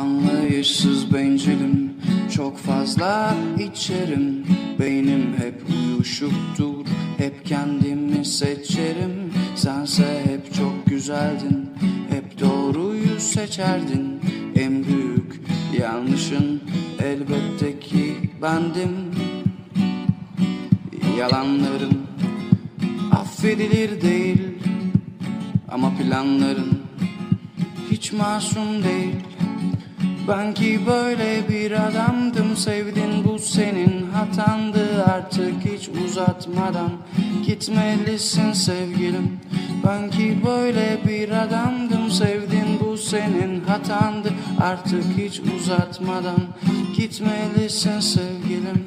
Anlayışsız bencilim Çok fazla içerim. Beynim hep uyuşuktur Hep kendimi seçerim. Sense hep çok güzeldin Hep doğruyu seçerdin. En büyük yanlışın Elbette ki bendim. Yalanlarım affedilir değil Ama planların hiç masum değil Ben ki böyle bir adamdım Sevdin bu senin hatandı. Artık hiç uzatmadan Gitmelisin sevgilim. Ben ki böyle bir adamdım Sevdin bu senin hatandı. Artık hiç uzatmadan Gitmelisin sevgilim.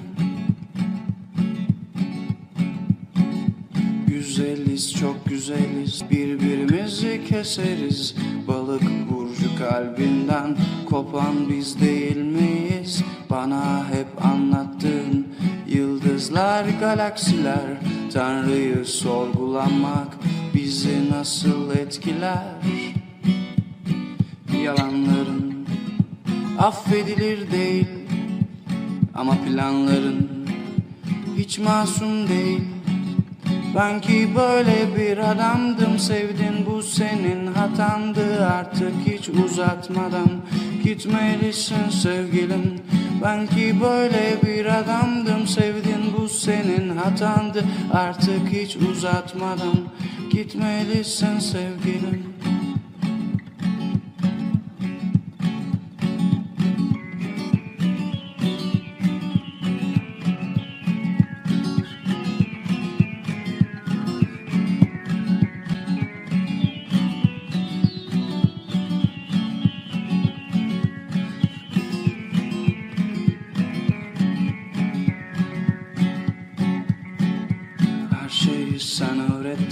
Güzeliz çok güzeliz. Birbirimizi keseriz. Balık burcu kalbinden kopan biz değil miyiz? Bana hep anlattığın yıldızlar galaksiler. Tanrı'yı sorgulamak bizi nasıl etkiler? Yalanların affedilir değil Ama planların hiç masum değil. Ben ki böyle bir adamdım Sevdin bu senin hatandı Artık hiç uzatmadan. Gitmelisin sevgilim Ben ki böyle bir adamdım. Sevdin bu senin hatandı Artık hiç uzatmadan. Gitmelisin sevgilim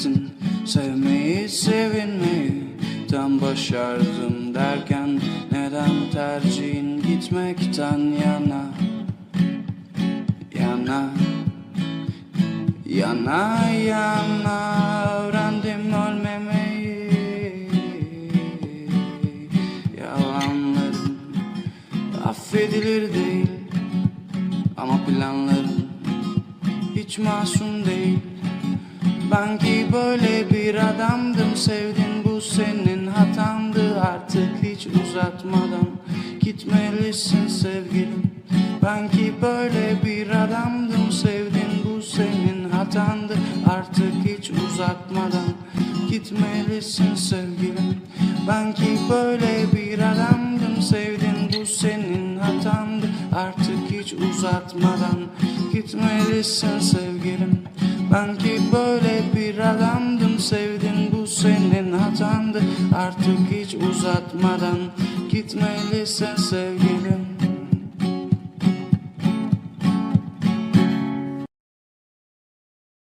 öğrettin Sevmeyi, sevinmeyi Tam başardım derken Neden tercihin gitmekten yana Yana Yana yana Öğrendim ölmemeyi? Yalanlarım Affedilir değil Ama planlarım hiç masum değil Ben ki böyle bir adamdım Sevdin bu senin hatandı. Artık hiç uzatmadan Gitmelisin sevgilim. Ben ki böyle bir adamdım Sevdin bu senin hatandı. Artık hiç uzatmadan Gitmelisin sevgilim. Ben ki böyle bir adamdım Sevdin bu senin hatandı. Artık hiç uzatmadan Gitmelisin sevgilim Ben ki böyle bir adamdım Sevdin bu senin hatandı. Artık hiç uzatmadan Gitmelisin sevgilim